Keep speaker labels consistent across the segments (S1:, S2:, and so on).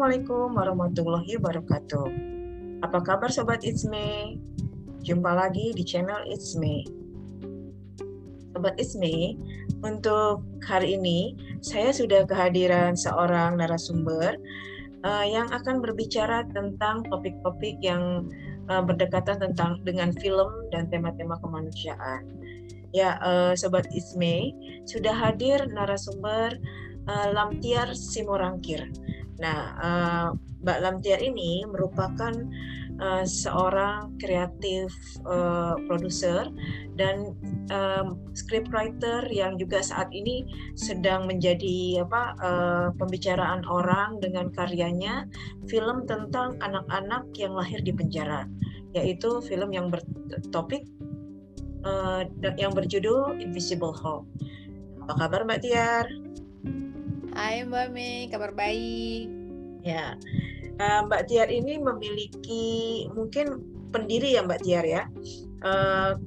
S1: Assalamualaikum warahmatullahi wabarakatuh. Apa kabar Sobat It's Me? Jumpa lagi di channel It's Me. Sobat It's Me, untuk hari ini saya sudah kehadiran seorang narasumber uh, yang akan berbicara tentang topik-topik yang uh, berdekatan tentang dengan film dan tema-tema kemanusiaan. Ya, uh, Sobat Isme, sudah hadir narasumber uh, Lamtiar Simorangkir. Nah, uh, Mbak Lamtiar ini merupakan uh, seorang kreatif uh, produser dan um, scriptwriter yang juga saat ini sedang menjadi apa pembicaraan orang dengan karyanya film tentang anak-anak yang lahir di penjara, yaitu film yang bertopik uh, yang berjudul Invisible Hope. Apa kabar Mbak Tiar?
S2: Hai Mbak Mei, kabar baik.
S1: Ya, uh, Mbak Tiar ini memiliki mungkin pendiri ya Mbak Tiar ya, uh,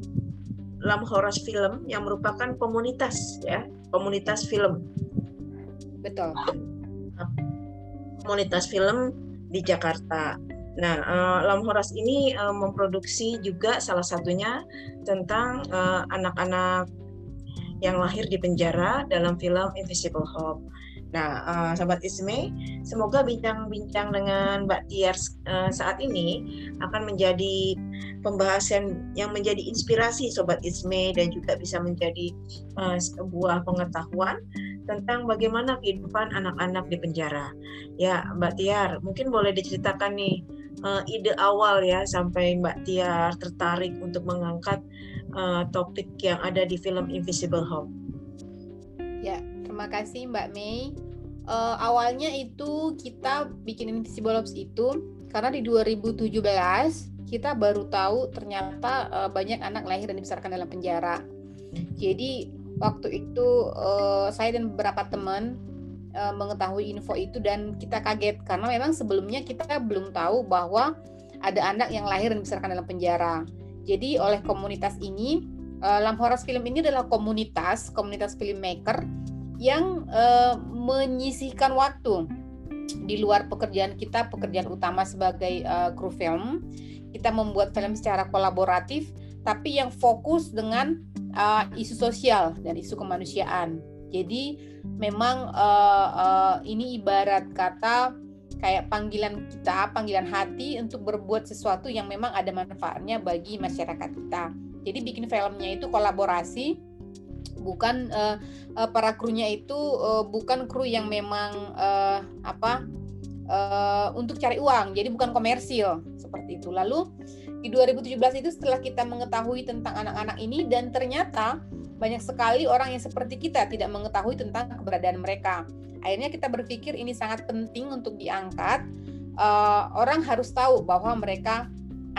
S1: Lam Horas Film yang merupakan komunitas ya, komunitas film.
S2: Betul.
S1: Komunitas film di Jakarta. Nah, uh, Lam Horas ini uh, memproduksi juga salah satunya tentang anak-anak uh, yang lahir di penjara dalam film Invisible Hope. Nah, uh, Sobat Isme, semoga bincang-bincang dengan Mbak Tiar uh, saat ini akan menjadi pembahasan yang menjadi inspirasi Sobat Isme dan juga bisa menjadi uh, sebuah pengetahuan tentang bagaimana kehidupan anak-anak di penjara. Ya, Mbak Tiar, mungkin boleh diceritakan nih uh, ide awal ya sampai Mbak Tiar tertarik untuk mengangkat uh, topik yang ada di film Invisible Home.
S2: Ya, terima kasih Mbak Mei. Uh, awalnya itu kita bikin Invisible Ops itu karena di 2017 kita baru tahu ternyata uh, banyak anak lahir dan dibesarkan dalam penjara. Jadi waktu itu uh, saya dan beberapa teman uh, mengetahui info itu dan kita kaget karena memang sebelumnya kita belum tahu bahwa ada anak yang lahir dan dibesarkan dalam penjara. Jadi oleh komunitas ini uh, Lamhoras Film ini adalah komunitas, komunitas filmmaker yang uh, menyisihkan waktu di luar pekerjaan kita, pekerjaan utama sebagai uh, kru film. Kita membuat film secara kolaboratif, tapi yang fokus dengan uh, isu sosial dan isu kemanusiaan. Jadi memang uh, uh, ini ibarat kata kayak panggilan kita, panggilan hati untuk berbuat sesuatu yang memang ada manfaatnya bagi masyarakat kita. Jadi bikin filmnya itu kolaborasi, bukan uh, uh, para krunya itu uh, bukan kru yang memang uh, apa uh, untuk cari uang, jadi bukan komersil seperti itu. Lalu di 2017 itu setelah kita mengetahui tentang anak-anak ini dan ternyata banyak sekali orang yang seperti kita tidak mengetahui tentang keberadaan mereka. Akhirnya kita berpikir ini sangat penting untuk diangkat. Uh, orang harus tahu bahwa mereka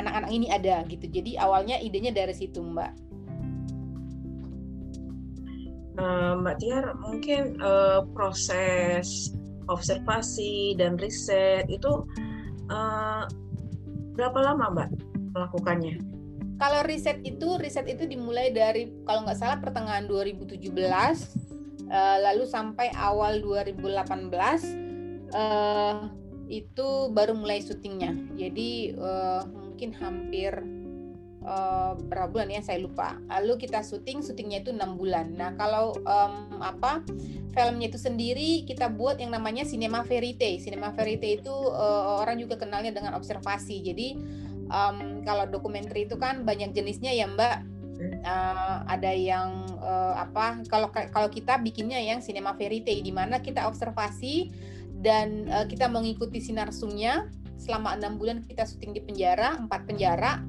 S2: anak-anak ini ada gitu. Jadi awalnya idenya dari situ, Mbak.
S1: Uh, Mbak Tiar, mungkin uh, proses observasi dan riset itu uh, berapa lama, Mbak, melakukannya?
S2: Kalau riset itu, riset itu dimulai dari kalau nggak salah pertengahan 2017, uh, lalu sampai awal 2018. Uh, itu baru mulai syutingnya. Jadi uh, mungkin hampir uh, berapa bulan ya saya lupa. Lalu kita syuting, syutingnya itu enam bulan. Nah kalau um, apa filmnya itu sendiri kita buat yang namanya cinema verite. Cinema verite itu uh, orang juga kenalnya dengan observasi. Jadi um, kalau dokumenter itu kan banyak jenisnya ya Mbak. Uh, ada yang uh, apa kalau kalau kita bikinnya yang cinema verite di mana kita observasi dan uh, kita mengikuti sinar sumnya selama enam bulan kita syuting di penjara empat penjara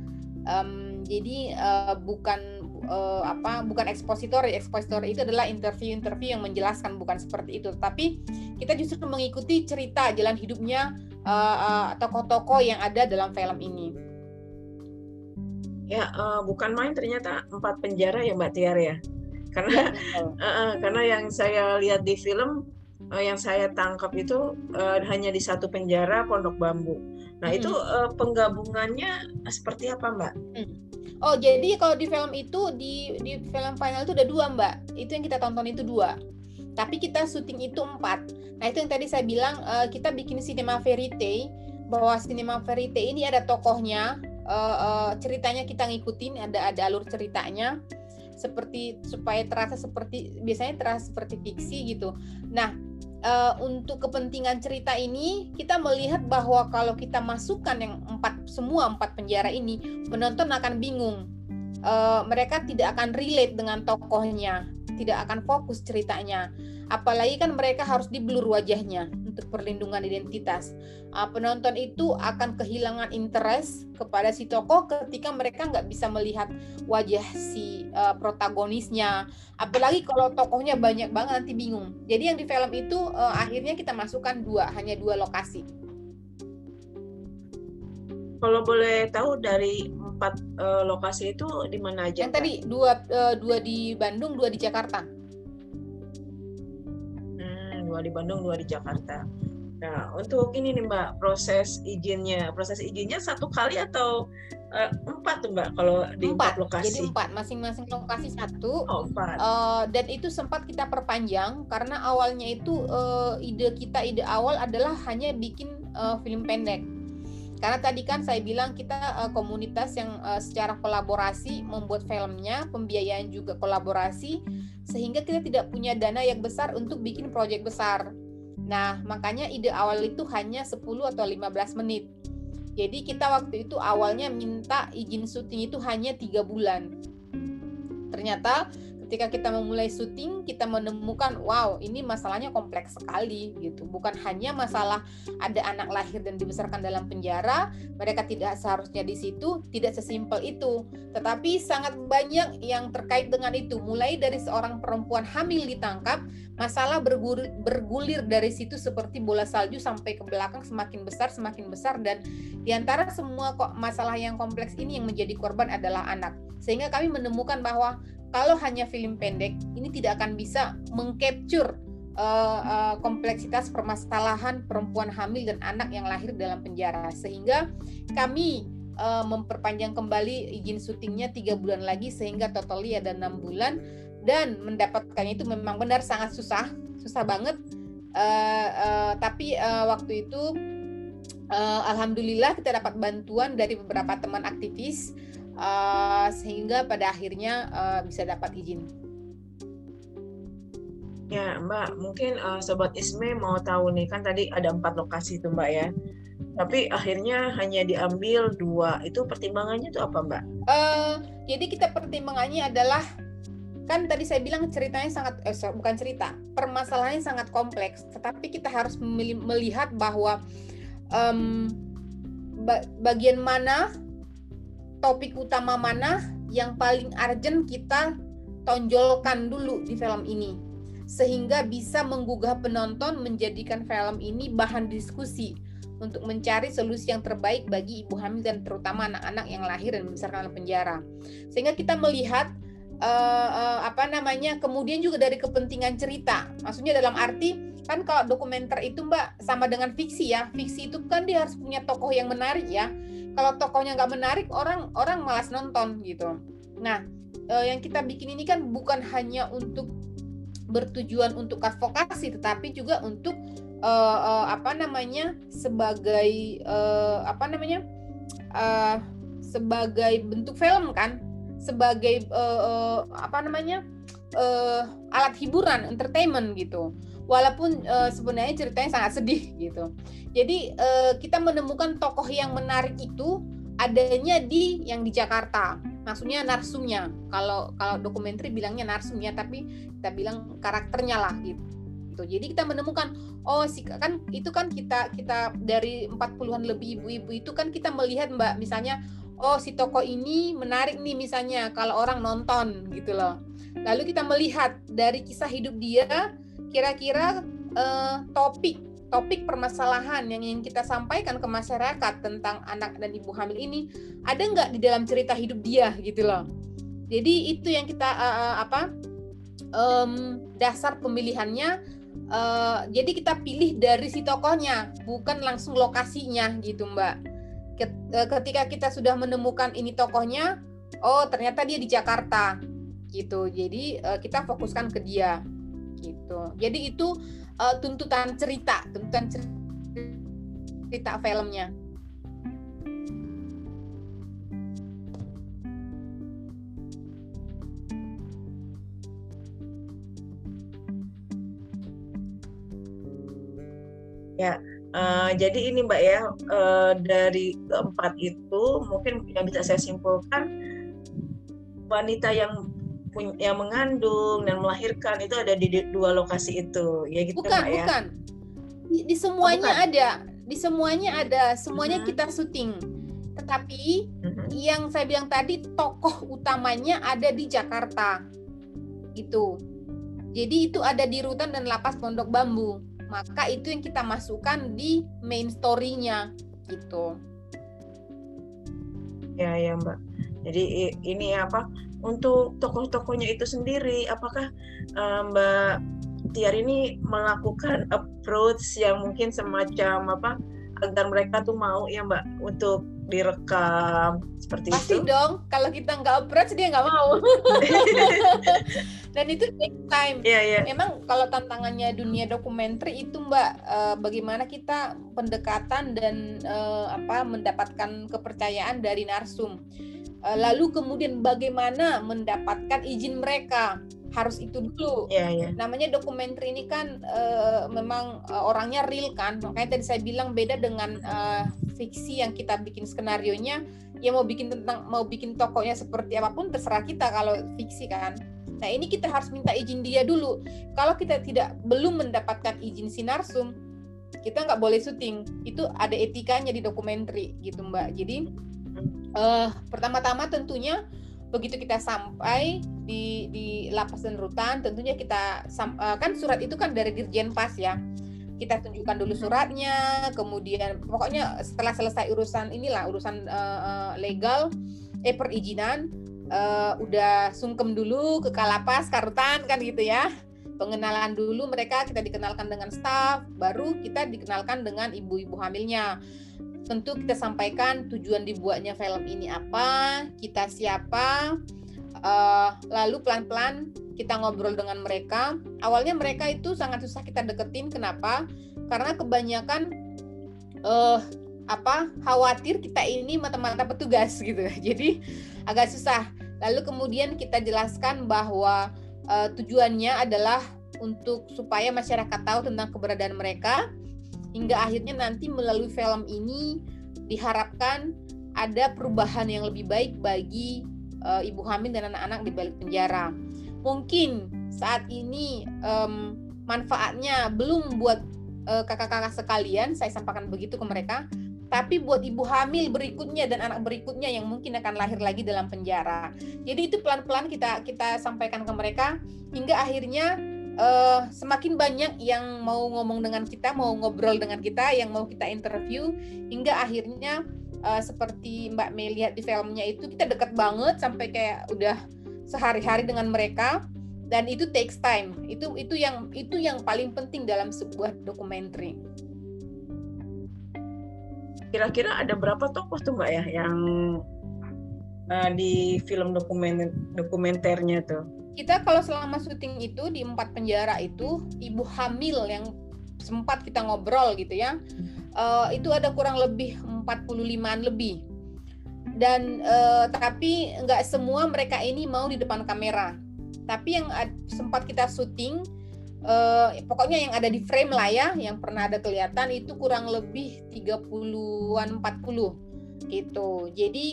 S2: um, jadi uh, bukan uh, apa bukan ekspositor ekspositor itu adalah interview-interview yang menjelaskan bukan seperti itu tapi kita justru mengikuti cerita jalan hidupnya uh, uh, tokoh-tokoh yang ada dalam film ini
S1: ya uh, bukan main ternyata empat penjara ya mbak Tiar ya karena ya, uh, uh, karena yang saya lihat di film uh, yang saya tangkap itu uh, hanya di satu penjara Pondok Bambu. Nah hmm. itu uh, penggabungannya seperti apa Mbak? Hmm.
S2: Oh jadi kalau di film itu di di film final itu ada dua Mbak. Itu yang kita tonton itu dua. tapi kita syuting itu empat. Nah itu yang tadi saya bilang uh, kita bikin cinema verite bahwa cinema verite ini ada tokohnya, uh, uh, ceritanya kita ngikutin, ada ada alur ceritanya seperti supaya terasa seperti biasanya terasa seperti fiksi gitu. Nah uh, untuk kepentingan cerita ini kita melihat bahwa kalau kita masukkan yang empat semua empat penjara ini penonton akan bingung. Uh, mereka tidak akan relate dengan tokohnya tidak akan fokus ceritanya. Apalagi kan mereka harus diblur wajahnya untuk perlindungan identitas. Uh, penonton itu akan kehilangan interest kepada si tokoh ketika mereka nggak bisa melihat wajah si uh, protagonisnya. Apalagi kalau tokohnya banyak banget nanti bingung. Jadi yang di film itu uh, akhirnya kita masukkan dua, hanya dua lokasi.
S1: Kalau boleh tahu dari empat uh, lokasi itu di mana aja?
S2: Yang tadi dua uh, dua di Bandung, dua di Jakarta.
S1: Hmm, dua di Bandung, dua di Jakarta. Nah, untuk ini nih Mbak, proses izinnya, proses izinnya satu kali atau uh, empat tuh Mbak kalau di empat, empat lokasi?
S2: Jadi empat, masing-masing lokasi satu.
S1: Oh, empat.
S2: Uh, dan itu sempat kita perpanjang karena awalnya itu uh, ide kita, ide awal adalah hanya bikin uh, film pendek karena tadi kan saya bilang kita uh, komunitas yang uh, secara kolaborasi membuat filmnya, pembiayaan juga kolaborasi, sehingga kita tidak punya dana yang besar untuk bikin proyek besar. Nah, makanya ide awal itu hanya 10 atau 15 menit. Jadi kita waktu itu awalnya minta izin syuting itu hanya tiga bulan. Ternyata ketika kita memulai syuting kita menemukan wow ini masalahnya kompleks sekali gitu. Bukan hanya masalah ada anak lahir dan dibesarkan dalam penjara mereka tidak seharusnya di situ tidak sesimpel itu. Tetapi sangat banyak yang terkait dengan itu. Mulai dari seorang perempuan hamil ditangkap masalah bergulir, bergulir dari situ seperti bola salju sampai ke belakang semakin besar semakin besar. Dan di antara semua kok masalah yang kompleks ini yang menjadi korban adalah anak. Sehingga kami menemukan bahwa kalau hanya film pendek ini tidak akan bisa mengcapture uh, uh, kompleksitas permasalahan perempuan hamil dan anak yang lahir dalam penjara. Sehingga kami uh, memperpanjang kembali izin syutingnya tiga bulan lagi sehingga totalnya ada enam bulan. Dan mendapatkannya itu memang benar sangat susah susah banget. Uh, uh, tapi uh, waktu itu uh, alhamdulillah kita dapat bantuan dari beberapa teman aktivis uh, sehingga pada akhirnya uh, bisa dapat izin.
S1: Ya Mbak, mungkin uh, Sobat Isme mau tahu nih kan tadi ada empat lokasi tuh Mbak ya. Tapi akhirnya hanya diambil dua. Itu pertimbangannya tuh apa Mbak?
S2: Uh, jadi kita pertimbangannya adalah kan tadi saya bilang ceritanya sangat eh, bukan cerita permasalahannya sangat kompleks tetapi kita harus melihat bahwa um, bagian mana topik utama mana yang paling urgent kita tonjolkan dulu di film ini sehingga bisa menggugah penonton menjadikan film ini bahan diskusi untuk mencari solusi yang terbaik bagi ibu hamil dan terutama anak-anak yang lahir dan dibesarkan dalam penjara. Sehingga kita melihat uh, uh, apa namanya kemudian juga dari kepentingan cerita. Maksudnya dalam arti kan kalau dokumenter itu Mbak sama dengan fiksi ya. Fiksi itu kan dia harus punya tokoh yang menarik ya kalau tokohnya nggak menarik orang orang malas nonton gitu. Nah eh, yang kita bikin ini kan bukan hanya untuk bertujuan untuk advokasi tetapi juga untuk uh, uh, apa namanya sebagai apa namanya sebagai bentuk film kan? Sebagai apa namanya uh, alat hiburan entertainment gitu walaupun uh, sebenarnya ceritanya sangat sedih gitu. Jadi uh, kita menemukan tokoh yang menarik itu adanya di yang di Jakarta. Maksudnya narsumnya. Kalau kalau dokumenter bilangnya narsumnya, tapi kita bilang karakternya lah gitu. Jadi kita menemukan oh si kan itu kan kita kita dari 40-an lebih ibu-ibu itu kan kita melihat Mbak misalnya oh si tokoh ini menarik nih misalnya kalau orang nonton gitu loh. Lalu kita melihat dari kisah hidup dia kira-kira uh, topik topik permasalahan yang ingin kita sampaikan ke masyarakat tentang anak dan ibu hamil ini ada nggak di dalam cerita hidup dia gitu loh. Jadi itu yang kita uh, apa um, dasar pemilihannya uh, jadi kita pilih dari si tokohnya bukan langsung lokasinya gitu mbak. Ketika kita sudah menemukan ini tokohnya oh ternyata dia di Jakarta gitu. Jadi uh, kita fokuskan ke dia gitu. Jadi itu uh, tuntutan cerita, tuntutan cerita filmnya.
S1: Ya, uh, jadi ini Mbak ya uh, dari keempat itu mungkin yang bisa saya simpulkan wanita yang yang mengandung dan melahirkan itu ada di dua lokasi itu, ya gitu
S2: bukan,
S1: Mbak ya.
S2: Bukan, di, di semuanya oh, ada, di semuanya ada, semuanya hmm. kita syuting. Tetapi hmm. yang saya bilang tadi tokoh utamanya ada di Jakarta, itu. Jadi itu ada di Rutan dan Lapas Pondok Bambu maka itu yang kita masukkan di main story-nya gitu.
S1: Ya ya Mbak. Jadi ini apa untuk tokoh-tokohnya itu sendiri apakah uh, Mbak Tiar ini melakukan approach yang mungkin semacam apa agar mereka tuh mau ya Mbak untuk direkam seperti
S2: Pasti
S1: itu?
S2: Pasti dong. Kalau kita nggak approach dia nggak mau. Dan itu take time.
S1: Yeah, yeah.
S2: Memang kalau tantangannya dunia dokumenter itu Mbak, uh, bagaimana kita pendekatan dan uh, apa mendapatkan kepercayaan dari narsum. Uh, lalu kemudian bagaimana mendapatkan izin mereka harus itu dulu.
S1: Yeah, yeah.
S2: Namanya dokumenter ini kan uh, memang uh, orangnya real kan. Makanya tadi saya bilang beda dengan uh, fiksi yang kita bikin skenario nya. Ya mau bikin tentang mau bikin tokonya seperti apa pun terserah kita kalau fiksi kan. Nah ini kita harus minta izin dia dulu. Kalau kita tidak belum mendapatkan izin sinarsum, kita nggak boleh syuting. Itu ada etikanya di dokumenter gitu mbak. Jadi uh, pertama-tama tentunya begitu kita sampai di di lapas dan rutan tentunya kita uh, kan surat itu kan dari Dirjen Pas ya. Kita tunjukkan dulu suratnya kemudian pokoknya setelah selesai urusan inilah urusan uh, uh, legal eh perizinan uh, udah sungkem dulu ke kalapas karutan kan gitu ya. Pengenalan dulu mereka kita dikenalkan dengan staff baru kita dikenalkan dengan ibu-ibu hamilnya tentu kita sampaikan tujuan dibuatnya film ini apa, kita siapa, uh, lalu pelan-pelan kita ngobrol dengan mereka. Awalnya mereka itu sangat susah kita deketin, kenapa? Karena kebanyakan uh, apa khawatir kita ini mata-mata petugas gitu, jadi agak susah. Lalu kemudian kita jelaskan bahwa uh, tujuannya adalah untuk supaya masyarakat tahu tentang keberadaan mereka hingga akhirnya nanti melalui film ini diharapkan ada perubahan yang lebih baik bagi uh, ibu hamil dan anak-anak di balik penjara. Mungkin saat ini um, manfaatnya belum buat eh, kakak-kakak sekalian, saya sampaikan begitu ke mereka, tapi buat ibu hamil berikutnya dan anak berikutnya yang mungkin akan lahir lagi dalam penjara. Jadi itu pelan-pelan kita kita sampaikan ke mereka hingga akhirnya uh, semakin banyak yang mau ngomong dengan kita, mau ngobrol dengan kita, yang mau kita interview, hingga akhirnya uh, seperti Mbak Mei lihat di filmnya itu kita dekat banget sampai kayak udah sehari-hari dengan mereka dan itu takes time. Itu itu yang itu yang paling penting dalam sebuah dokumenter.
S1: Kira-kira ada berapa tokoh tuh Mbak ya yang uh, di film dokumen dokumenternya tuh?
S2: Kita kalau selama syuting itu di empat penjara itu ibu hamil yang sempat kita ngobrol gitu ya uh, itu ada kurang lebih 45an lebih. Dan uh, tapi nggak semua mereka ini mau di depan kamera. Tapi yang sempat kita syuting uh, pokoknya yang ada di frame lah ya yang pernah ada kelihatan itu kurang lebih 30-an 40 gitu. Jadi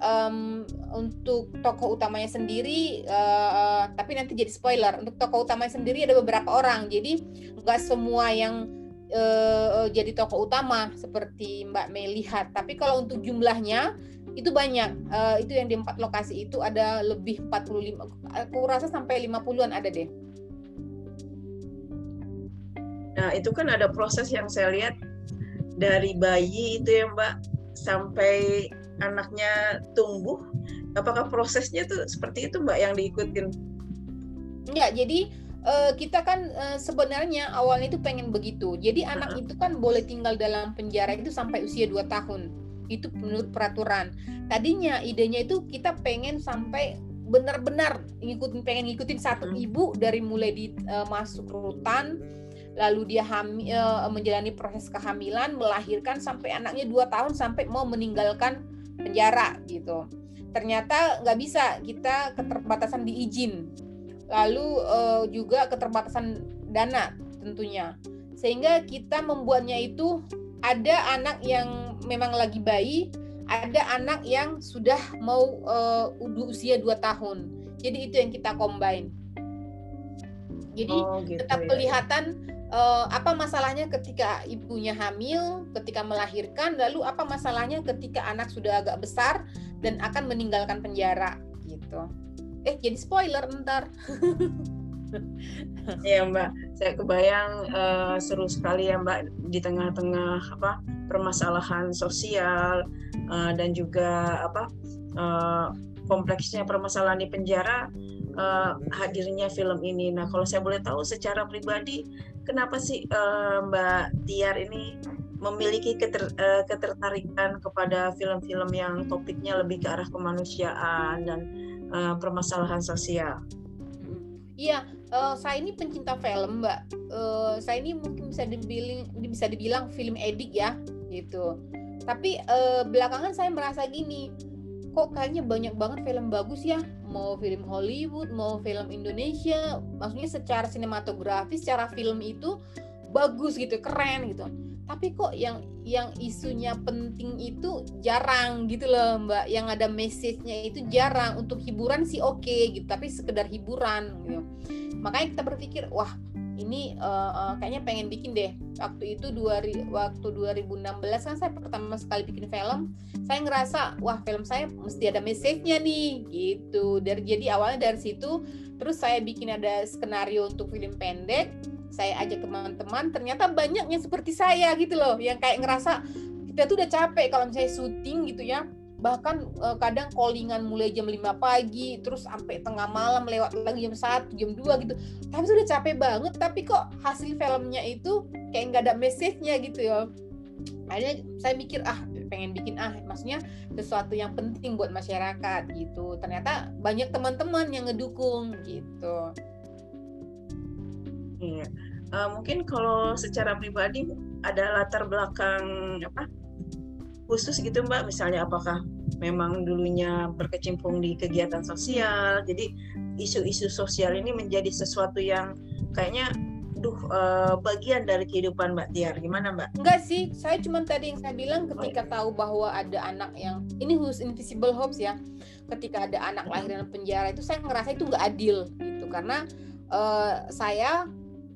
S2: um, untuk tokoh utamanya sendiri uh, tapi nanti jadi spoiler. Untuk tokoh utamanya sendiri ada beberapa orang. Jadi nggak semua yang uh, jadi tokoh utama seperti Mbak Mei lihat. Tapi kalau untuk jumlahnya itu banyak. Uh, itu yang di empat lokasi itu ada lebih 45 aku rasa sampai 50-an ada deh.
S1: Nah, itu kan ada proses yang saya lihat dari bayi itu ya, Mbak, sampai anaknya tumbuh apakah prosesnya tuh seperti itu mbak yang diikutin
S2: Enggak, jadi uh, kita kan uh, sebenarnya awalnya itu pengen begitu. Jadi anak itu kan boleh tinggal dalam penjara itu sampai usia 2 tahun. Itu menurut peraturan. Tadinya idenya itu kita pengen sampai benar-benar ngikutin pengen ngikutin satu hmm. ibu dari mulai di uh, masuk rutan lalu dia hamil uh, menjalani proses kehamilan melahirkan sampai anaknya dua tahun sampai mau meninggalkan penjara gitu. Ternyata nggak bisa kita keterbatasan diizin lalu uh, juga keterbatasan dana tentunya. Sehingga kita membuatnya itu ada anak yang memang lagi bayi ada anak yang sudah mau uh, usia 2 tahun. Jadi itu yang kita combine jadi oh, gitu tetap ya. kelihatan uh, apa masalahnya ketika ibunya hamil, ketika melahirkan, lalu apa masalahnya ketika anak sudah agak besar dan akan meninggalkan penjara gitu. Eh jadi spoiler ntar.
S1: Iya Mbak, saya kebayang uh, seru sekali ya Mbak di tengah-tengah apa permasalahan sosial uh, dan juga apa uh, kompleksnya permasalahan di penjara uh, hadirnya film ini. Nah kalau saya boleh tahu secara pribadi kenapa sih uh, Mbak Tiar ini memiliki keter, uh, ketertarikan kepada film-film yang topiknya lebih ke arah kemanusiaan dan uh, permasalahan sosial?
S2: Iya, uh, saya ini pencinta film, Mbak. Uh, saya ini mungkin bisa dibilang bisa dibilang film edik ya, gitu. Tapi uh, belakangan saya merasa gini, kok kayaknya banyak banget film bagus ya, mau film Hollywood, mau film Indonesia, maksudnya secara sinematografi, secara film itu bagus gitu, keren gitu. Tapi kok yang yang isunya penting itu jarang gitu loh Mbak, yang ada message-nya itu jarang. Untuk hiburan sih oke okay, gitu, tapi sekedar hiburan gitu makanya kita berpikir wah ini uh, uh, kayaknya pengen bikin deh. Waktu itu dua waktu 2016 kan saya pertama sekali bikin film. Saya ngerasa wah film saya mesti ada message-nya nih gitu. Dari jadi awalnya dari situ terus saya bikin ada skenario untuk film pendek. Saya ajak teman-teman ternyata banyak yang seperti saya gitu loh. Yang kayak ngerasa kita tuh udah capek kalau misalnya syuting gitu ya bahkan uh, kadang callingan mulai jam 5 pagi terus sampai tengah malam lewat lagi jam 1 jam 2 gitu. Tapi sudah capek banget tapi kok hasil filmnya itu kayak nggak ada message-nya gitu ya. Akhirnya saya mikir ah pengen bikin ah maksudnya sesuatu yang penting buat masyarakat gitu. Ternyata banyak teman-teman yang ngedukung gitu.
S1: Iya. Uh, mungkin kalau secara pribadi ada latar belakang apa khusus gitu Mbak. Misalnya apakah memang dulunya berkecimpung di kegiatan sosial? Jadi isu-isu sosial ini menjadi sesuatu yang kayaknya duh uh, bagian dari kehidupan Mbak Tiar. Gimana Mbak?
S2: Enggak sih. Saya cuma tadi yang saya bilang ketika oh. tahu bahwa ada anak yang ini khusus invisible hopes ya. Ketika ada anak lahir dalam penjara itu saya ngerasa itu nggak adil gitu. Karena uh, saya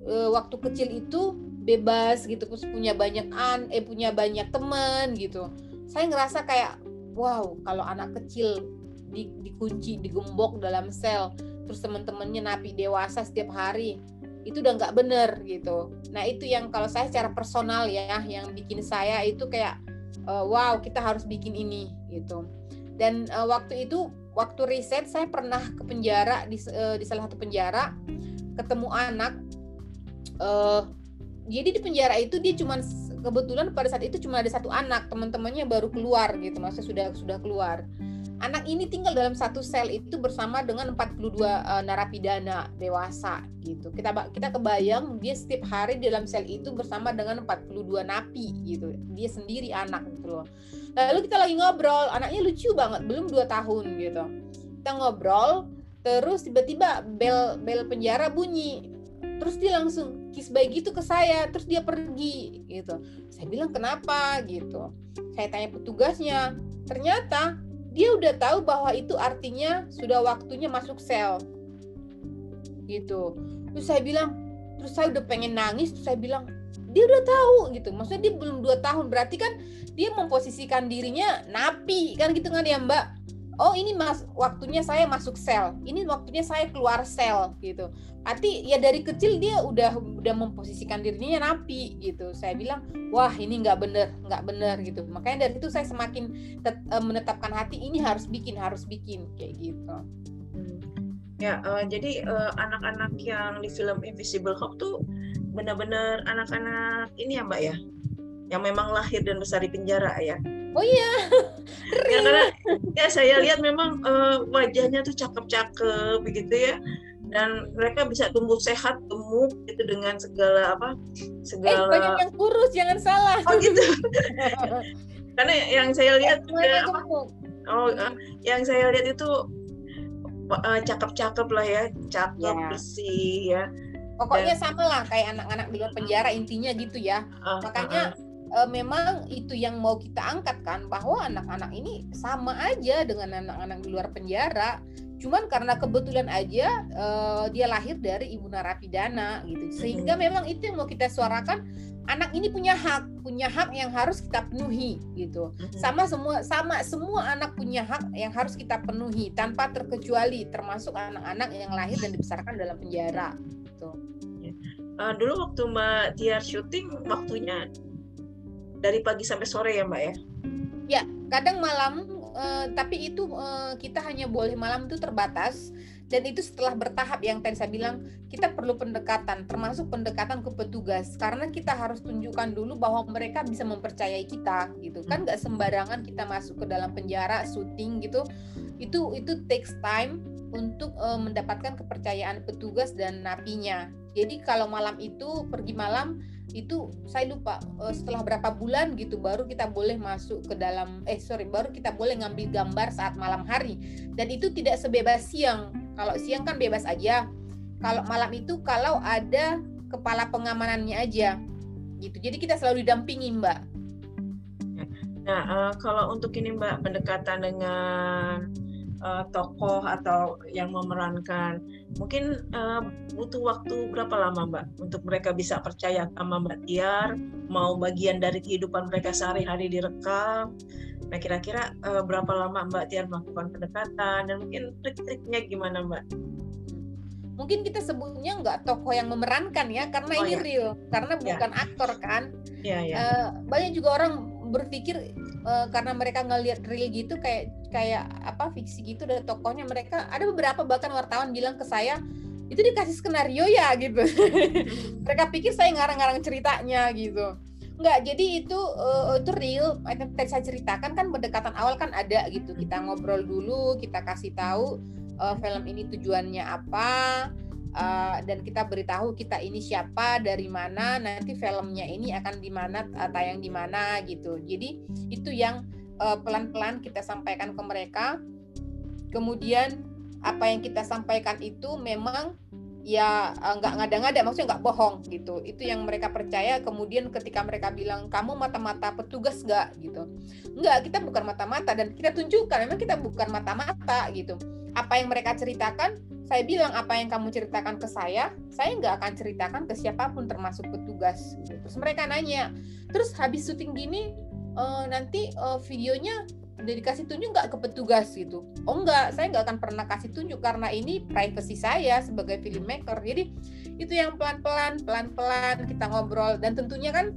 S2: uh, waktu kecil itu bebas gitu terus punya banyak an eh punya banyak teman gitu. Saya ngerasa kayak wow kalau anak kecil di, dikunci digembok dalam sel terus teman-temannya napi dewasa setiap hari itu udah nggak bener gitu. Nah itu yang kalau saya secara personal ya yang bikin saya itu kayak uh, wow kita harus bikin ini gitu. Dan uh, waktu itu waktu riset saya pernah ke penjara di, uh, di salah satu penjara ketemu anak uh, jadi di penjara itu dia cuma kebetulan pada saat itu cuma ada satu anak teman-temannya baru keluar gitu maksudnya sudah sudah keluar. Anak ini tinggal dalam satu sel itu bersama dengan 42 uh, narapidana dewasa gitu. Kita kita kebayang dia setiap hari dalam sel itu bersama dengan 42 napi gitu. Dia sendiri anak gitu loh. Lalu kita lagi ngobrol anaknya lucu banget belum dua tahun gitu. Kita ngobrol terus tiba-tiba bel bel penjara bunyi terus dia langsung kiss bye gitu ke saya terus dia pergi gitu. Saya bilang kenapa? gitu. Saya tanya petugasnya. Ternyata dia udah tahu bahwa itu artinya sudah waktunya masuk sel. Gitu. Terus saya bilang terus saya udah pengen nangis. Terus saya bilang dia udah tahu gitu. Maksudnya dia belum dua tahun. Berarti kan dia memposisikan dirinya napi. Kan gitu kan ya mbak oh ini mas waktunya saya masuk sel. Ini waktunya saya keluar sel gitu. Arti ya dari kecil dia udah udah memposisikan dirinya napi gitu. Saya bilang wah ini nggak bener nggak bener gitu. Makanya dari itu saya semakin uh, menetapkan hati ini harus bikin harus bikin kayak gitu.
S1: Hmm. ya uh, jadi uh, anak-anak yang di film Invisible Hope tuh benar-benar anak-anak ini ya mbak ya? Yang memang lahir dan besar di penjara ya
S2: Oh iya.
S1: ya karena ya saya lihat memang uh, wajahnya tuh cakep-cakep begitu ya. Dan mereka bisa tumbuh sehat gemuk gitu dengan segala apa
S2: segala eh, banyak yang kurus jangan salah.
S1: Oh gitu. Karena yang saya lihat juga apa, oh uh, yang saya lihat itu uh, cakep-cakep lah ya cakep ya. bersih ya.
S2: Pokoknya dan, sama lah kayak anak-anak di luar penjara intinya gitu ya. Uh, makanya uh, uh uh, memang itu yang mau kita angkat kan bahwa anak-anak ini sama aja dengan anak-anak di luar penjara. Cuman karena kebetulan aja uh, dia lahir dari ibu narapidana gitu. Sehingga memang itu yang mau kita suarakan anak ini punya hak punya hak yang harus kita penuhi gitu. Sama semua sama semua anak punya hak yang harus kita penuhi tanpa terkecuali termasuk anak-anak yang lahir dan dibesarkan dalam penjara gitu.
S1: Uh, dulu waktu Mbak Tiar syuting waktunya dari pagi sampai sore ya Mbak ya?
S2: Ya, kadang malam uh, tapi itu uh, kita hanya boleh malam itu terbatas. Dan itu setelah bertahap yang tadi saya bilang kita perlu pendekatan termasuk pendekatan ke petugas. Karena kita harus tunjukkan dulu bahwa mereka bisa mempercayai kita gitu. Kan nggak sembarangan kita masuk ke dalam penjara syuting gitu. Itu itu takes time untuk uh, mendapatkan kepercayaan petugas dan napinya. Jadi kalau malam itu pergi malam itu saya lupa uh, setelah berapa bulan gitu baru kita boleh masuk ke dalam eh sorry baru kita boleh ngambil gambar saat malam hari. Dan itu tidak sebebas siang. Kalau siang kan bebas aja. Kalau malam itu kalau ada kepala pengamanannya aja. Gitu. Jadi kita selalu didampingi mbak.
S1: Nah uh, kalau untuk ini mbak pendekatan dengan uh, tokoh atau yang memerankan. Mungkin uh, butuh waktu berapa lama Mbak untuk mereka bisa percaya sama Mbak Tiar, mau bagian dari kehidupan mereka sehari-hari direkam. Nah kira-kira uh, berapa lama Mbak Tiar melakukan pendekatan dan mungkin trik-triknya gimana Mbak?
S2: Mungkin kita sebutnya nggak tokoh yang memerankan ya, karena oh, ini ya. real, karena ya. bukan aktor kan. Ya, ya. Uh, banyak juga orang berpikir uh, karena mereka ngelihat real gitu kayak kayak apa fiksi gitu ada tokohnya mereka ada beberapa bahkan wartawan bilang ke saya itu dikasih skenario ya gitu mereka pikir saya ngarang-ngarang ceritanya gitu Enggak, jadi itu uh, itu real. Yang tadi saya ceritakan kan pendekatan awal kan ada gitu. Kita ngobrol dulu, kita kasih tahu uh, film ini tujuannya apa, uh, dan kita beritahu kita ini siapa dari mana nanti filmnya ini akan di mana uh, tayang di mana gitu. Jadi itu yang uh, pelan-pelan kita sampaikan ke mereka. Kemudian apa yang kita sampaikan itu memang ya nggak ngada-ngada maksudnya nggak bohong gitu. Itu yang mereka percaya. Kemudian ketika mereka bilang kamu mata-mata petugas nggak? Gitu. Nggak kita bukan mata-mata. Dan kita tunjukkan memang kita bukan mata-mata gitu. Apa yang mereka ceritakan saya bilang apa yang kamu ceritakan ke saya, saya nggak akan ceritakan ke siapa pun termasuk petugas. Terus mereka nanya, terus habis syuting gini uh, nanti uh, videonya udah dikasih tunjuk nggak ke petugas gitu? Oh nggak, saya nggak akan pernah kasih tunjuk karena ini privacy saya sebagai filmmaker. Jadi itu yang pelan-pelan, pelan-pelan kita ngobrol dan tentunya kan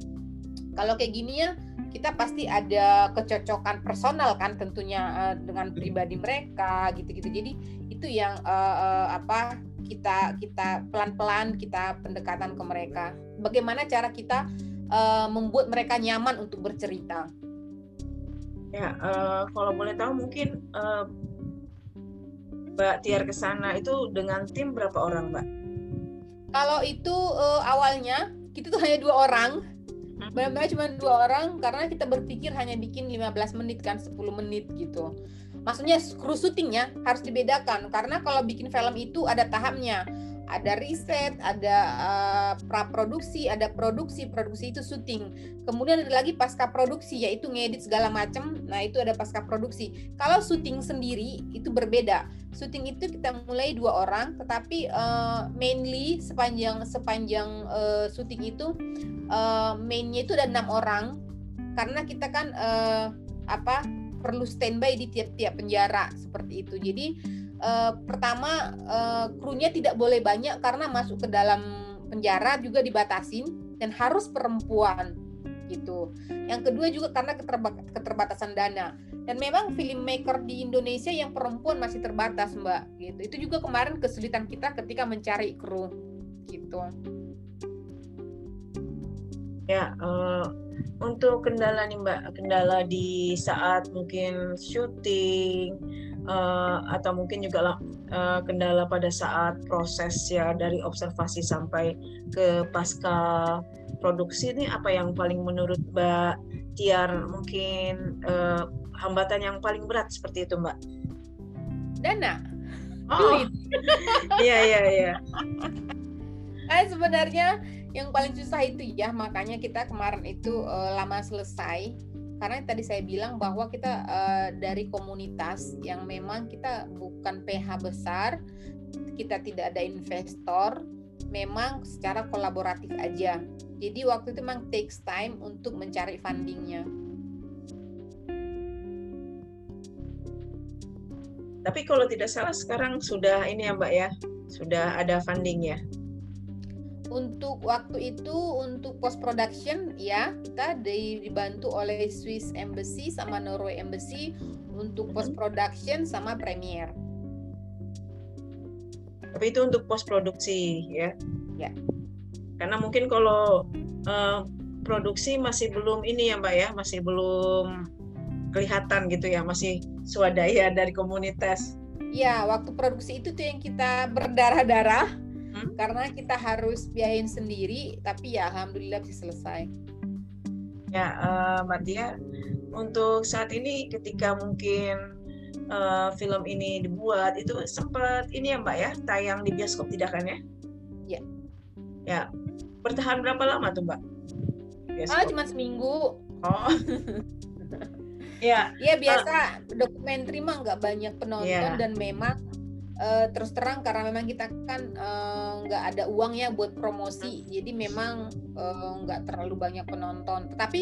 S2: kalau kayak gini ya kita pasti ada kecocokan personal kan tentunya uh, dengan pribadi mereka gitu-gitu. Jadi itu yang uh, uh, apa kita kita pelan-pelan kita pendekatan ke mereka. Bagaimana cara kita uh, membuat mereka nyaman untuk bercerita?
S1: Ya, uh, kalau boleh tahu mungkin uh, Mbak Tiar ke sana itu dengan tim berapa orang, Mbak?
S2: Kalau itu uh, awalnya kita tuh hanya dua orang benar-benar cuma dua orang karena kita berpikir hanya bikin 15 menit kan 10 menit gitu maksudnya kru syutingnya harus dibedakan karena kalau bikin film itu ada tahapnya ada riset, ada uh, praproduksi, ada produksi, produksi itu syuting. Kemudian ada lagi pasca produksi yaitu ngedit segala macam. Nah, itu ada pasca produksi. Kalau syuting sendiri itu berbeda. Syuting itu kita mulai dua orang, tetapi uh, mainly sepanjang sepanjang uh, syuting itu uh, mainnya itu ada enam orang karena kita kan uh, apa perlu standby di tiap-tiap penjara seperti itu. Jadi uh, pertama uh, krunya tidak boleh banyak karena masuk ke dalam penjara juga dibatasin dan harus perempuan gitu. Yang kedua juga karena keterbatasan dana. Dan memang filmmaker di Indonesia yang perempuan masih terbatas, Mbak. Gitu. Itu juga kemarin kesulitan kita ketika mencari kru gitu.
S1: Ya, uh, untuk kendala nih Mbak, kendala di saat mungkin syuting uh, atau mungkin juga uh, kendala pada saat proses ya dari observasi sampai ke pasca produksi ini apa yang paling menurut Mbak Tiar mungkin uh, hambatan yang paling berat seperti itu Mbak?
S2: Dana.
S1: Oh. Iya iya iya.
S2: Nah, sebenarnya yang paling susah itu ya makanya kita kemarin itu uh, lama selesai. Karena tadi saya bilang bahwa kita uh, dari komunitas yang memang kita bukan PH besar kita tidak ada investor memang secara kolaboratif aja. Jadi waktu itu memang takes time untuk mencari fundingnya.
S1: Tapi kalau tidak salah sekarang sudah ini ya mbak ya sudah ada funding ya
S2: untuk waktu itu untuk post production ya kita dibantu oleh Swiss Embassy sama Norway Embassy untuk post production sama premiere.
S1: Tapi itu untuk post produksi ya?
S2: Ya.
S1: Karena mungkin kalau uh, produksi masih belum ini ya Mbak ya, masih belum kelihatan gitu ya, masih swadaya dari komunitas.
S2: Ya, waktu produksi itu tuh yang kita berdarah-darah hmm? karena kita harus biayain sendiri tapi ya alhamdulillah bisa selesai.
S1: Ya uh, Mbak Dia untuk saat ini ketika mungkin uh, film ini dibuat itu sempat ini ya Mbak ya tayang di bioskop tidak kan ya?
S2: Ya.
S1: Ya. Bertahan berapa lama tuh Mbak?
S2: Bioskop. ah cuma seminggu.
S1: Oh.
S2: Ya ya biasa uh, dokumenter mah nggak banyak penonton yeah. dan memang uh, terus terang karena memang kita kan eh, nggak uh, ada uang ya buat promosi. Jadi memang eh, nggak uh, terlalu banyak penonton. Tetapi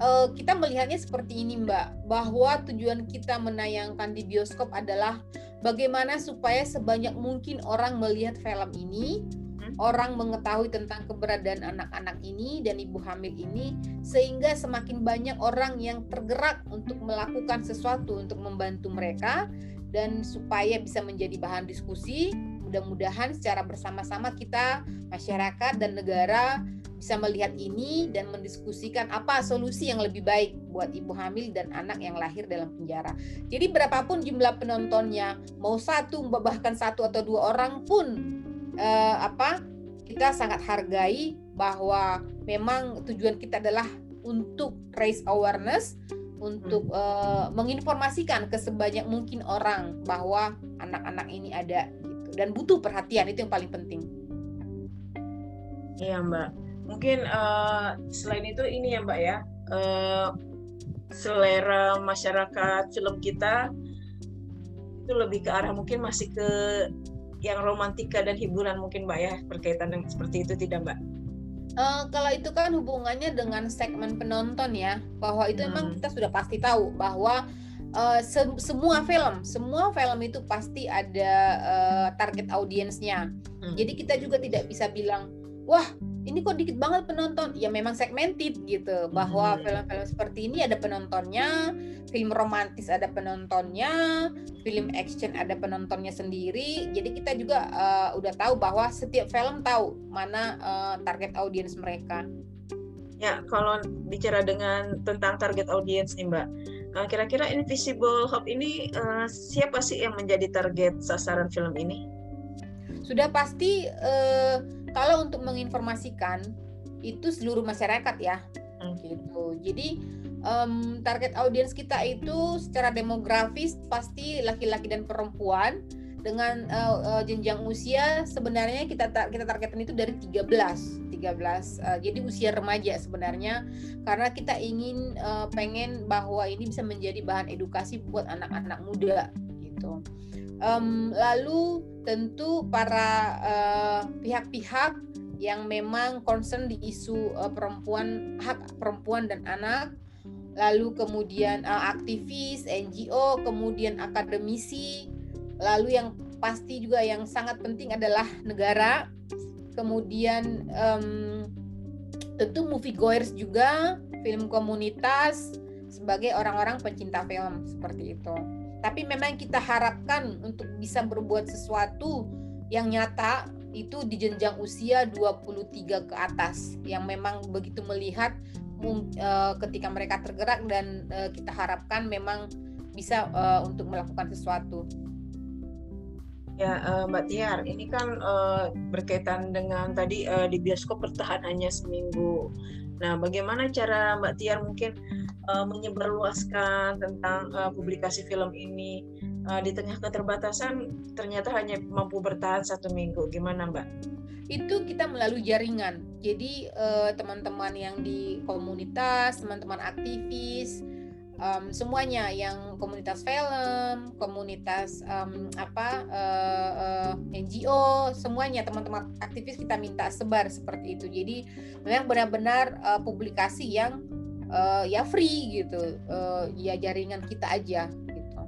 S2: uh, kita melihatnya seperti ini mbak. Bahwa tujuan kita menayangkan di bioskop adalah bagaimana supaya sebanyak mungkin orang melihat film ini hmm. orang mengetahui tentang keberadaan anak-anak ini dan ibu hamil ini sehingga semakin banyak orang yang tergerak untuk melakukan sesuatu untuk membantu mereka dan supaya bisa menjadi bahan diskusi mudah-mudahan secara bersama-sama kita masyarakat dan negara bisa melihat ini dan mendiskusikan apa solusi yang lebih baik buat ibu hamil dan anak yang lahir dalam penjara. Jadi berapapun jumlah penontonnya, mau satu bahkan satu atau dua orang pun eh, apa kita sangat hargai bahwa memang tujuan kita adalah untuk raise awareness untuk uh, menginformasikan ke sebanyak mungkin orang bahwa anak-anak ini ada gitu dan butuh perhatian itu yang paling penting.
S1: Iya Mbak, mungkin uh, selain itu ini ya Mbak ya uh, selera masyarakat film kita itu lebih ke arah mungkin masih ke yang romantika dan hiburan mungkin Mbak ya berkaitan dengan seperti itu tidak Mbak?
S2: Uh, kalau itu kan hubungannya dengan segmen penonton ya, bahwa itu hmm. memang kita sudah pasti tahu bahwa uh, se semua film, semua film itu pasti ada uh, target audiensnya. Hmm. Jadi kita juga tidak bisa bilang, wah ini kok dikit banget penonton. Ya memang segmented gitu bahwa hmm. film-film seperti ini ada penontonnya film romantis ada penontonnya film action ada penontonnya sendiri. Jadi kita juga uh, udah tahu bahwa setiap film tahu mana uh, target audiens mereka.
S1: Ya kalau bicara dengan tentang target audiens nih mbak uh, kira-kira Invisible Hope ini uh, siapa sih yang menjadi target sasaran film ini?
S2: Sudah pasti uh, kalau untuk menginformasikan itu seluruh masyarakat ya. Hmm. gitu. Jadi um, target audiens kita itu secara demografis pasti laki-laki dan perempuan dengan uh, uh, jenjang usia sebenarnya kita kita targetkan itu dari 13 13 uh, jadi usia remaja sebenarnya. Karena kita ingin uh, pengen bahwa ini bisa menjadi bahan edukasi buat anak-anak muda gitu. Um, lalu tentu para pihak-pihak uh, yang memang concern di isu uh, perempuan hak perempuan dan anak lalu kemudian uh, aktivis NGO kemudian akademisi lalu yang pasti juga yang sangat penting adalah negara kemudian um, tentu movie goers juga film komunitas sebagai orang-orang pencinta film seperti itu tapi memang kita harapkan untuk bisa berbuat sesuatu yang nyata itu di jenjang usia 23 ke atas yang memang begitu melihat uh, ketika mereka tergerak dan uh, kita harapkan memang bisa uh, untuk melakukan sesuatu.
S1: Ya, Mbak Tiar, ini kan berkaitan dengan tadi di bioskop bertahan hanya seminggu. Nah, bagaimana cara Mbak Tiar mungkin uh, menyebarluaskan tentang uh, publikasi film ini uh, di tengah keterbatasan ternyata hanya mampu bertahan satu minggu. Gimana, Mbak?
S2: Itu kita melalui jaringan. Jadi teman-teman uh, yang di komunitas, teman-teman aktivis, um, semuanya yang komunitas film, komunitas um, apa uh, uh, NGO, semuanya teman-teman aktivis kita minta sebar seperti itu. Jadi memang benar-benar uh, publikasi yang uh, ya free gitu, uh, ya jaringan kita aja gitu.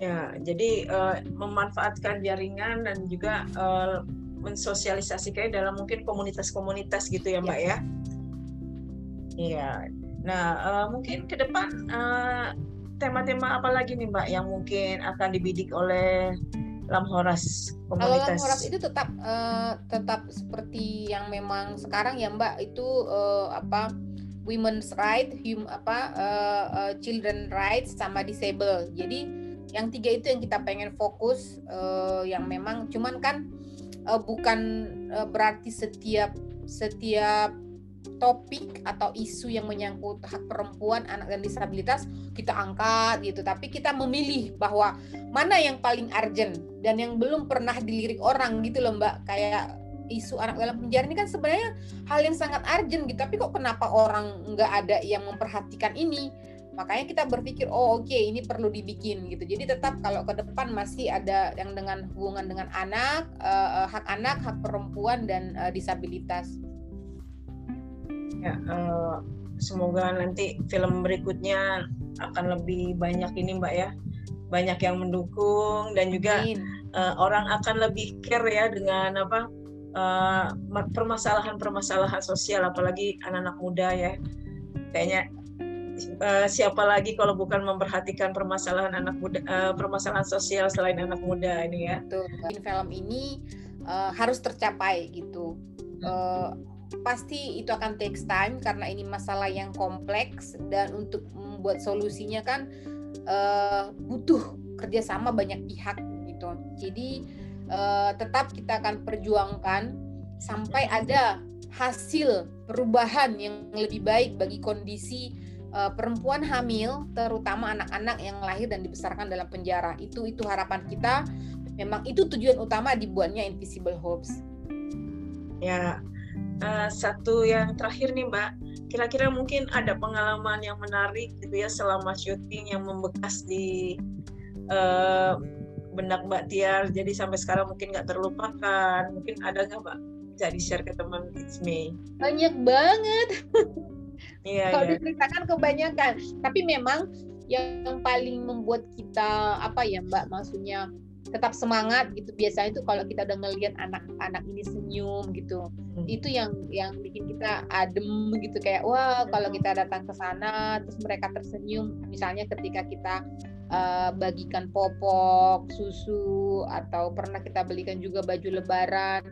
S1: Ya, jadi uh, memanfaatkan jaringan dan juga uh, mensosialisasikannya dalam mungkin komunitas-komunitas gitu ya, Mbak ya. ya? Iya. Nah, uh, mungkin ke depan tema tema-tema apa lagi nih Mbak yang mungkin akan dibidik oleh Lamhoras komunitas?
S2: Kalau Lamhoras itu tetap uh, tetap seperti yang memang sekarang ya Mbak itu uh, apa women's right, hum, apa uh, uh, children rights sama disable. Jadi yang tiga itu yang kita pengen fokus uh, yang memang cuman kan uh, bukan uh, berarti setiap setiap topik atau isu yang menyangkut hak perempuan, anak dan disabilitas kita angkat gitu. Tapi kita memilih bahwa mana yang paling urgent dan yang belum pernah dilirik orang gitu loh Mbak. Kayak isu anak dalam penjara ini kan sebenarnya hal yang sangat urgent gitu. Tapi kok kenapa orang nggak ada yang memperhatikan ini? Makanya kita berpikir, oh oke okay, ini perlu dibikin gitu. Jadi tetap kalau ke depan masih ada yang dengan hubungan dengan anak, uh, hak anak, hak perempuan dan uh, disabilitas.
S1: Ya, uh, semoga nanti film berikutnya akan lebih banyak ini Mbak ya, banyak yang mendukung dan juga uh, orang akan lebih care ya dengan apa permasalahan-permasalahan uh, sosial, apalagi anak-anak muda ya. Kayaknya uh, siapa lagi kalau bukan memperhatikan permasalahan anak muda, uh, permasalahan sosial selain anak muda ini ya.
S2: Betul. Film ini uh, harus tercapai gitu. Uh, pasti itu akan takes time karena ini masalah yang kompleks dan untuk membuat solusinya kan uh, butuh kerjasama banyak pihak gitu. Jadi uh, tetap kita akan perjuangkan sampai ada hasil perubahan yang lebih baik bagi kondisi uh, perempuan hamil, terutama anak-anak yang lahir dan dibesarkan dalam penjara. Itu itu harapan kita. Memang itu tujuan utama dibuatnya Invisible Hopes.
S1: Ya, uh, satu yang terakhir nih Mbak, kira-kira mungkin ada pengalaman yang menarik gitu ya selama syuting yang membekas di uh, benak Mbak Tiar, jadi sampai sekarang mungkin nggak terlupakan. Mungkin ada nggak Mbak? Jadi share ke teman It's Me.
S2: Banyak banget. Iya, Kalau iya. diceritakan kebanyakan, tapi memang yang paling membuat kita apa ya Mbak maksudnya tetap semangat gitu. Biasanya itu kalau kita udah ngelihat anak-anak ini senyum gitu hmm. itu yang yang bikin kita adem gitu. Kayak wah kalau kita datang ke sana terus mereka tersenyum. Misalnya ketika kita uh, bagikan popok susu atau pernah kita belikan juga baju lebaran.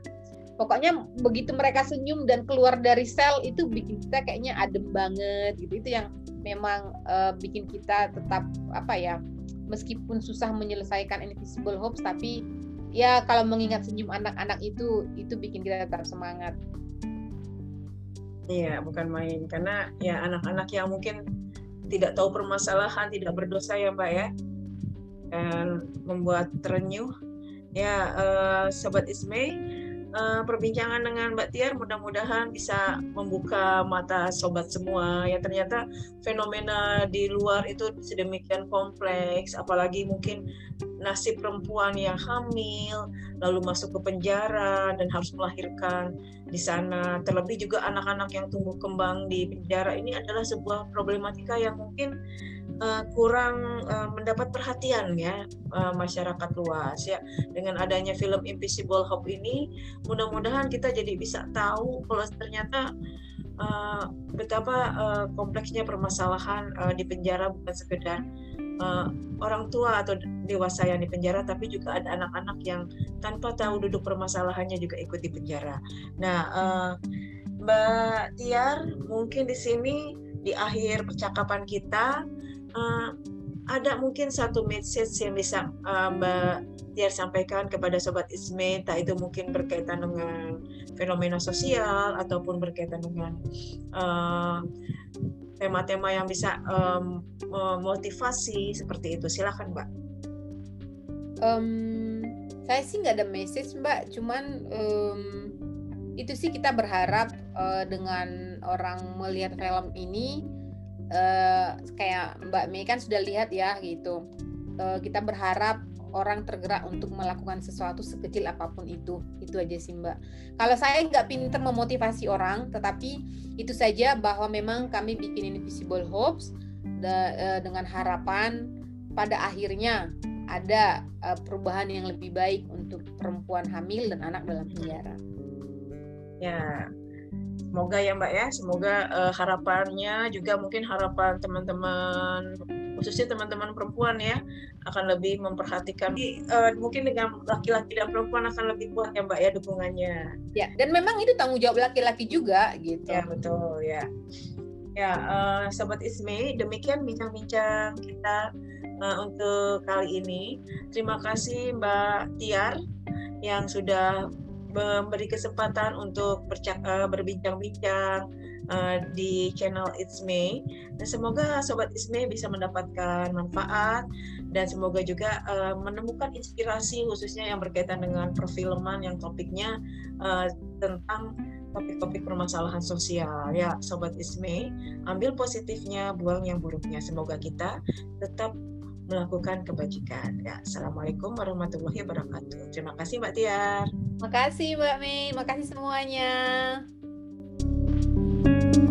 S2: Pokoknya begitu mereka senyum dan keluar dari sel itu bikin kita kayaknya adem banget gitu. Itu yang memang uh, bikin kita tetap apa ya meskipun susah menyelesaikan invisible hopes tapi ya kalau mengingat senyum anak-anak itu itu bikin kita tetap semangat.
S1: Iya, bukan main karena ya anak-anak yang mungkin tidak tahu permasalahan, tidak berdosa ya Mbak ya. Dan membuat terenyuh. Ya, uh, sobat Ismay, uh, perbincangan dengan Mbak Tiar mudah-mudahan bisa membuka mata sobat semua. Ya ternyata fenomena di luar itu sedemikian kompleks apalagi mungkin nasib perempuan yang hamil lalu masuk ke penjara dan harus melahirkan di sana. Terlebih juga anak-anak yang tumbuh kembang di penjara ini adalah sebuah problematika yang mungkin uh, kurang uh, mendapat perhatian ya uh, masyarakat luas ya dengan adanya film Invisible Hope ini mudah-mudahan kita jadi bisa tahu kalau ternyata uh, betapa uh, kompleksnya permasalahan uh, di penjara bukan sekedar uh, orang tua atau dewasa yang di penjara, tapi juga ada anak-anak yang tanpa tahu duduk permasalahannya juga ikut di penjara. Nah, uh, Mbak Tiar, mungkin di sini di akhir percakapan kita uh, ada mungkin satu message yang bisa uh, Mbak Tiar sampaikan kepada Sobat Isme, tak itu mungkin berkaitan dengan fenomena sosial ataupun berkaitan dengan tema tema-tema yang bisa um, seperti itu. Silakan Mbak.
S2: Um, saya sih nggak ada message Mbak, cuman um, itu sih kita berharap uh, dengan orang melihat film ini uh, kayak Mbak Mei kan sudah lihat ya gitu. Uh, kita berharap orang tergerak untuk melakukan sesuatu sekecil apa pun itu. Itu aja sih Mbak. Kalau saya nggak pinter memotivasi orang, tetapi itu saja bahwa memang kami bikin Invisible Hopes da, uh, dengan harapan pada akhirnya ada uh, perubahan yang lebih baik untuk perempuan hamil dan anak dalam penjara.
S1: Ya, Semoga ya Mbak ya, semoga uh, harapannya juga mungkin harapan teman-teman khususnya teman-teman perempuan ya akan lebih memperhatikan uh, mungkin dengan laki-laki dan perempuan akan lebih kuat ya Mbak ya dukungannya.
S2: Ya, dan memang itu tanggung jawab laki-laki juga gitu.
S1: Ya, betul ya. Ya, uh, sobat Ismi, demikian bincang-bincang kita uh, untuk kali ini. Terima kasih Mbak Tiar yang sudah memberi kesempatan untuk uh, berbincang-bincang uh, di channel It's Me. Dan semoga sobat It's Me bisa mendapatkan manfaat dan semoga juga uh, menemukan inspirasi khususnya yang berkaitan dengan perfilman yang topiknya uh, tentang topik-topik permasalahan sosial ya sobat Isme ambil positifnya buang yang buruknya semoga kita tetap melakukan kebajikan. Ya, Assalamualaikum warahmatullahi wabarakatuh. Terima kasih Mbak Tiar.
S2: Makasih Mbak Mei, makasih semuanya. thank you